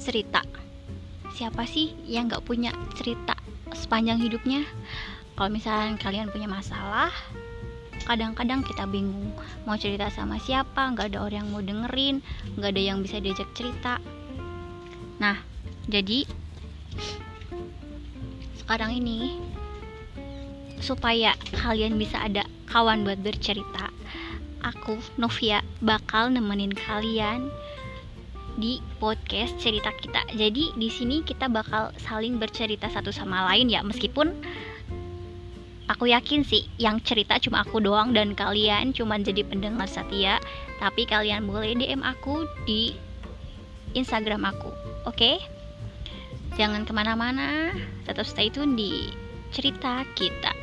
cerita. Siapa sih yang gak punya cerita sepanjang hidupnya? Kalau misalnya kalian punya masalah kadang-kadang kita bingung mau cerita sama siapa nggak ada orang yang mau dengerin nggak ada yang bisa diajak cerita. Nah jadi sekarang ini supaya kalian bisa ada kawan buat bercerita aku Novia bakal nemenin kalian di podcast cerita kita. Jadi di sini kita bakal saling bercerita satu sama lain ya, meskipun aku yakin sih yang cerita cuma aku doang dan kalian cuma jadi pendengar setia. Tapi kalian boleh DM aku di Instagram aku, oke? Okay? Jangan ke mana-mana, tetap stay tune di cerita kita.